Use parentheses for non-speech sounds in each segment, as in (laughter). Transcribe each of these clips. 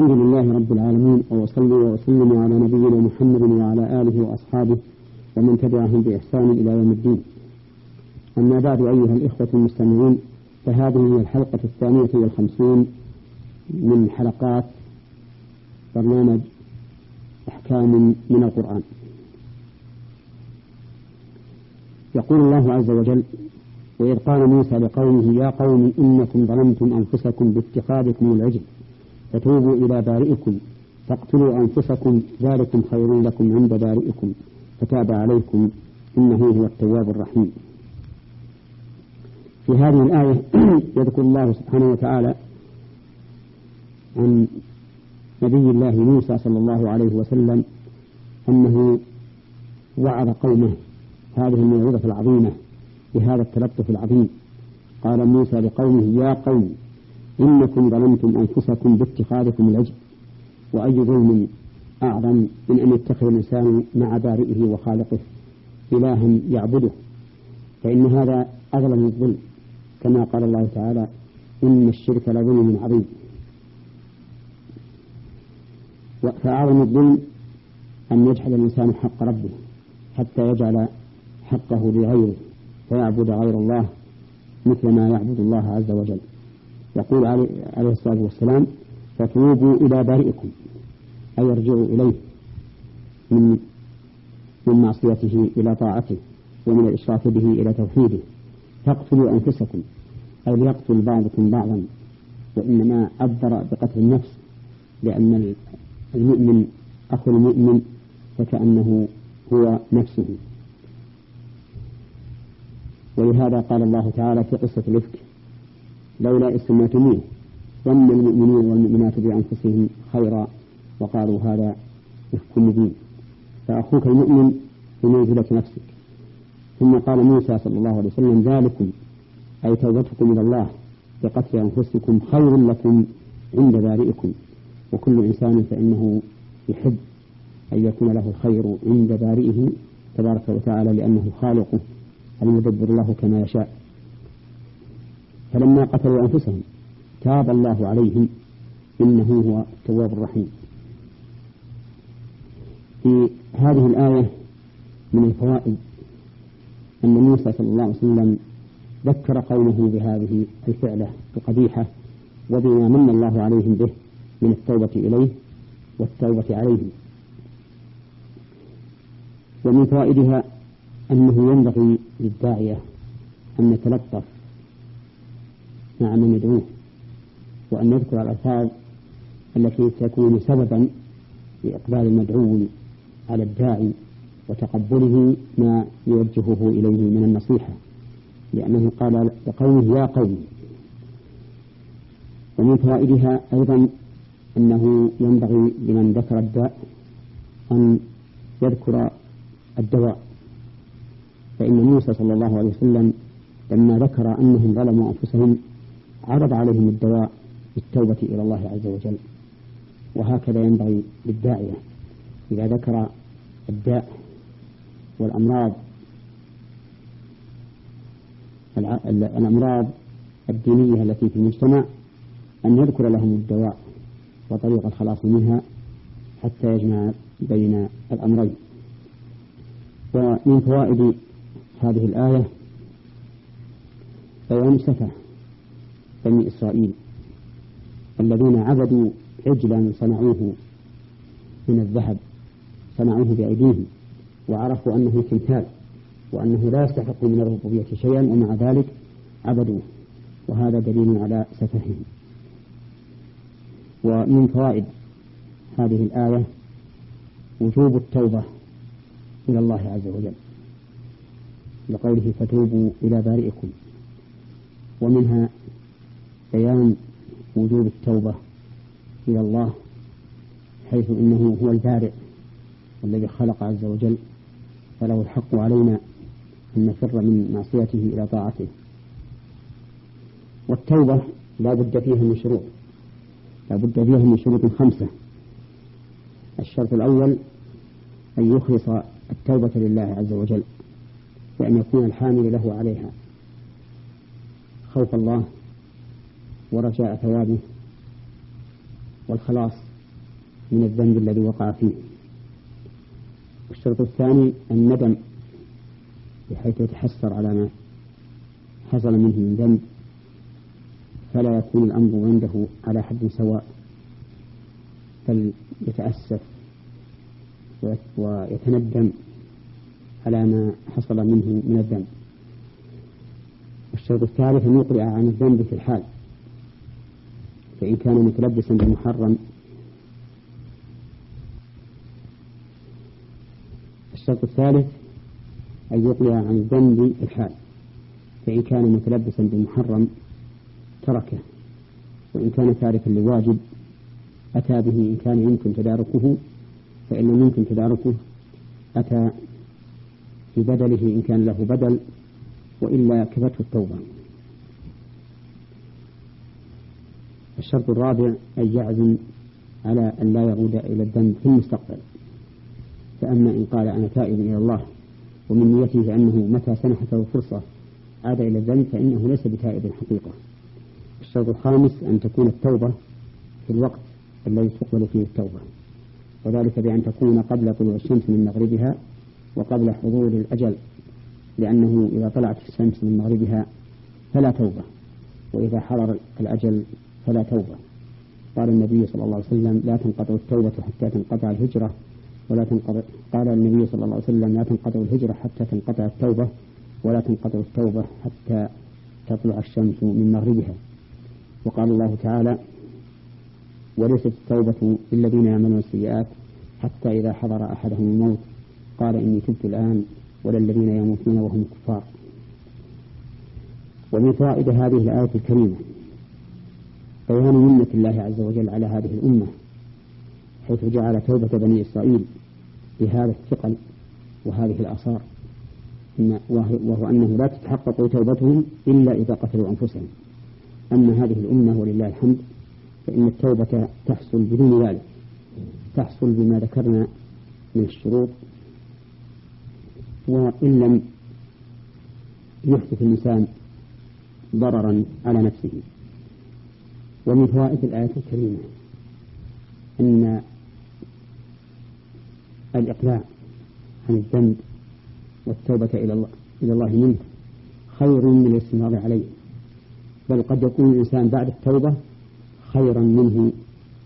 الحمد لله رب العالمين وأصلي وأسلم على نبينا محمد وعلى آله وأصحابه ومن تبعهم بإحسان إلى يوم الدين. أما بعد أيها الإخوة المستمعين فهذه هي الحلقة الثانية والخمسون من حلقات برنامج أحكام من القرآن. يقول الله عز وجل وإذ قال موسى لقومه يا قوم إنكم ظلمتم أنفسكم باتخاذكم العجل. فتوبوا إلى بارئكم فاقتلوا أنفسكم ذلكم خير لكم عند بارئكم فتاب عليكم إنه هو التواب الرحيم. في هذه الآية (clears throat) يذكر الله سبحانه وتعالى عن نبي الله موسى صلى الله عليه وسلم أنه وعظ قومه. هذه الموعظة العظيمة بهذا التلطف العظيم. قال موسى لقومه يا قوم إنكم ظلمتم أنفسكم باتخاذكم العجل وأي ظلم أعظم من أن يتخذ الإنسان مع بارئه وخالقه إلها يعبده فإن هذا أظلم الظلم كما قال الله تعالى إن الشرك لظلم عظيم. فأعظم الظلم أن يجحد الإنسان حق ربه حتى يجعل حقه لغيره فيعبد غير الله مثل ما يعبد الله عز وجل. يقول عليه الصلاة والسلام فتوبوا إلى بارئكم أي ارجعوا إليه من من معصيته إلى طاعته ومن الإشراك به إلى توحيده. فاقتلوا أنفسكم أي ليقتل بعضكم بعضا وإنما عبر بقتل النفس لأن المؤمن أخو المؤمن فكأنه هو نفسه. ولهذا قال الله تعالى في قصة الإفك لولا إذ سميتموه ظن المؤمنون والمؤمنات بأنفسهم خيرا وقالوا هذا إفك مبين فأخوك المؤمن بمنزلة نفسك. ثم قال موسى صلى الله عليه وسلم ذلكم أي توبتكم إلى الله بقتل أنفسكم خير لكم عند بارئكم. وكل إنسان فإنه يحب أن يكون له الخير عند بارئه تبارك وتعالى لأنه خالقه المدبر له كما يشاء. فلما قتلوا أنفسهم تاب الله عليهم إنه هو التواب الرحيم. في هذه الآية من الفوائد أن موسى صلى الله عليه وسلم ذكر قومه بهذه الفعلة القبيحة وبما من الله عليهم به من التوبة إليه والتوبة عليهم. ومن فوائدها أنه ينبغي للداعية أن يتلطف مع من يدعوه وأن يذكر الألفاظ التي تكون سببا لإقبال المدعو على الداعي وتقبله ما يوجهه إليه من النصيحة لأنه قال لقومه يا قوم! ومن فوائدها أيضا أنه ينبغي لمن ذكر الداء أن يذكر الدواء فإن موسى صلى الله عليه وسلم لما ذكر أنهم ظلموا أنفسهم عرض عليهم الدواء بالتوبة إلى الله عز وجل. وهكذا ينبغي للداعية إذا ذكر الداء والأمراض الأمراض الدينية التي في المجتمع أن يذكر لهم الدواء وطريق الخلاص منها حتى يجمع بين الأمرين. ومن فوائد هذه الآية بيان سفه بني إسرائيل الذين عبدوا عجلا صنعوه من الذهب صنعوه بأيديهم وعرفوا أنه تمثال وأنه لا يستحق من الربوبية شيئا ومع ذلك عبدوه. وهذا دليل على سفههم. ومن فوائد هذه الآية وجوب التوبة إلى الله عز وجل لقوله فتوبوا إلى بارئكم. ومنها بيان وجوب التوبة إلى الله حيث إنه هو البارئ والذي خلق عز وجل فله الحق علينا أن نفر من معصيته إلى طاعته. والتوبة لا بد فيها من شروط لا بد فيها من شروط خمسة. الشرط الأول أن يخلص التوبة لله عز وجل وأن يكون الحامل له عليها. خوف الله ورجاء ثوابه والخلاص من الذنب الذي وقع فيه. الشرط الثاني الندم بحيث يتحسر على ما حصل منه من ذنب فلا يكون الأمر عنده على حد سواء بل يتأسف ويتندم على ما حصل منه من الذنب. الشرط الثالث أن يقلع عن الذنب في الحال. فإن كان متلبسا بمحرم. الشرط الثالث أن يقلع عن الذنب الحال. فإن كان متلبسا بمحرم تركه. وإن كان تاركا لواجب أتى به إن كان يمكن تداركه. فإن لم يمكن تداركه أتى ببدله إن كان له بدل. وإلا كفته التوبة. الشرط الرابع أن يعزم على أن لا يعود إلى الذنب في المستقبل. فأما إن قال أنا تائب إلى الله ومن نيته أنه متى سنحته فرصة عاد إلى الذنب فإنه ليس بتائب حقيقة. الشرط الخامس أن تكون التوبة في الوقت الذي تقبل فيه التوبة وذلك بأن تكون قبل طلوع الشمس من مغربها وقبل حضور الأجل لأنه إذا طلعت الشمس من مغربها فلا توبة وإذا حضر الأجل فلا توبة. قال النبي صلى الله عليه وسلم لا تنقطع التوبة حتى تنقطع الهجرة ولا تنقطع قال النبي صلى الله عليه وسلم لا تنقطع الهجرة حتى تنقطع التوبة ولا تنقطع التوبة حتى تطلع الشمس من مغربها. وقال الله تعالى وليست التوبة للذين يعملون السيئات حتى إذا حضر أحدهم الموت. قال إني تبت الآن ولا الذين يموتون وهم كفار. ومن فوائد هذه الآية الكريمة بيان منة الله عز وجل على هذه الأمة حيث جعل توبة بني إسرائيل بهذا الثقل وهذه الآثار وهو أنه لا تتحقق توبتهم إلا إذا قتلوا أنفسهم. أما هذه الأمة ولله الحمد فإن التوبة تحصل بدون ذلك تحصل بما ذكرنا من الشروط. وإن لم يحدث الإنسان ضررا على نفسه ومن فوائد الآية الكريمة أن الإقلاع عن الذنب والتوبة إلى الله إلى الله منه خير من الاستمرار عليه بل قد يكون الإنسان بعد التوبة خيرا منه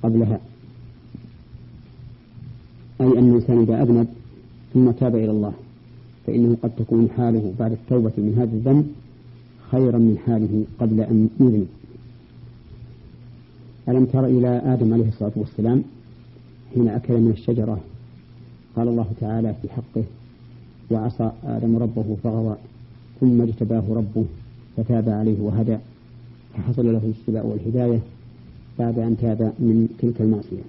قبلها. أي أن الإنسان إذا أذنب ثم تاب إلى الله فإنه قد تكون حاله بعد التوبة من هذا الذنب خيرا من حاله قبل أن يذنب. ألم تر إلى آدم عليه الصلاة والسلام حين أكل من الشجرة؟ قال الله تعالى في حقه وعصى آدم ربه فغوى ثم اجتباه ربه فتاب عليه وهدى فحصل له الاجتباء والهداية بعد أن تاب من تلك المعصية.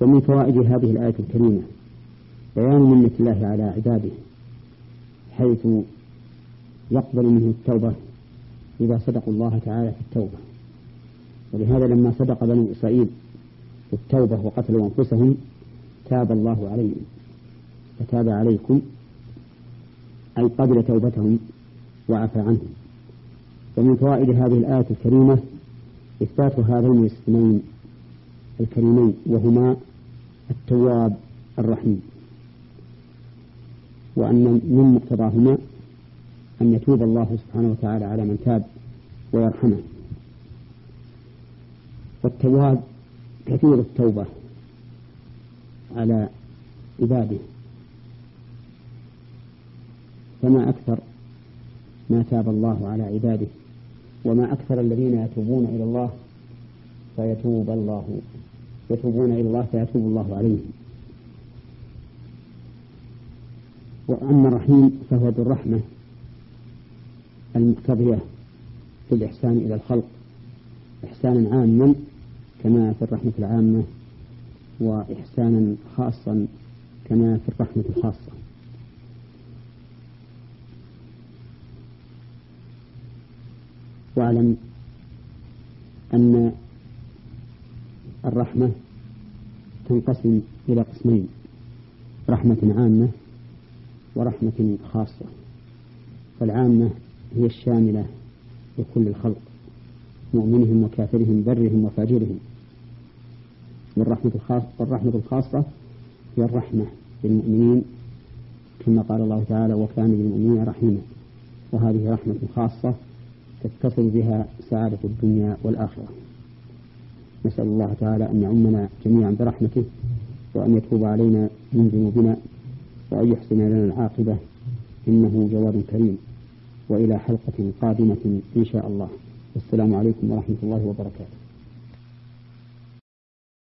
ومن فوائد هذه الآية الكريمة بيان منة الله على عباده حيث يقبل منه التوبة إذا صدقوا الله تعالى في التوبة. ولهذا لما صدق بنو إسرائيل التوبة وقتلوا أنفسهم تاب الله عليهم. فتاب عليكم أي قبل توبتهم وعفى عنهم. ومن فوائد هذه الآية الكريمة إثبات هذين الاسمين الكريمين وهما التواب الرحيم. وأن من مقتضاهما أن يتوب الله سبحانه وتعالى على من تاب ويرحمه. والتواب كثير التوبة على عباده. فما أكثر ما تاب الله على عباده وما أكثر الذين يتوبون إلى الله فيتوب الله يتوبون إلى الله فيتوب الله عليهم. وأما الرحيم فهو بالرحمة المقتضية بالإحسان إلى الخلق إحسانا عاما كما في الرحمة العامة وإحسانا خاصا كما في الرحمة الخاصة. واعلم أن الرحمة تنقسم إلى قسمين رحمة عامة ورحمة خاصة. فالعامة هي الشاملة لكل الخلق مؤمنهم وكافرهم برهم وفاجرهم. والرحمة الخاصة والرحمة الخاصة هي الرحمة للمؤمنين كما قال الله تعالى وكان للمؤمنين رحيما وهذه رحمة خاصة تتصل بها سعادة الدنيا والآخرة. نسأل الله تعالى أن يعمنا جميعا برحمته وأن يتوب علينا من ذنوبنا وأن يحسن لنا العاقبة. إنه جواد كريم. وإلى حلقة قادمة إن شاء الله. والسلام عليكم ورحمة الله وبركاته.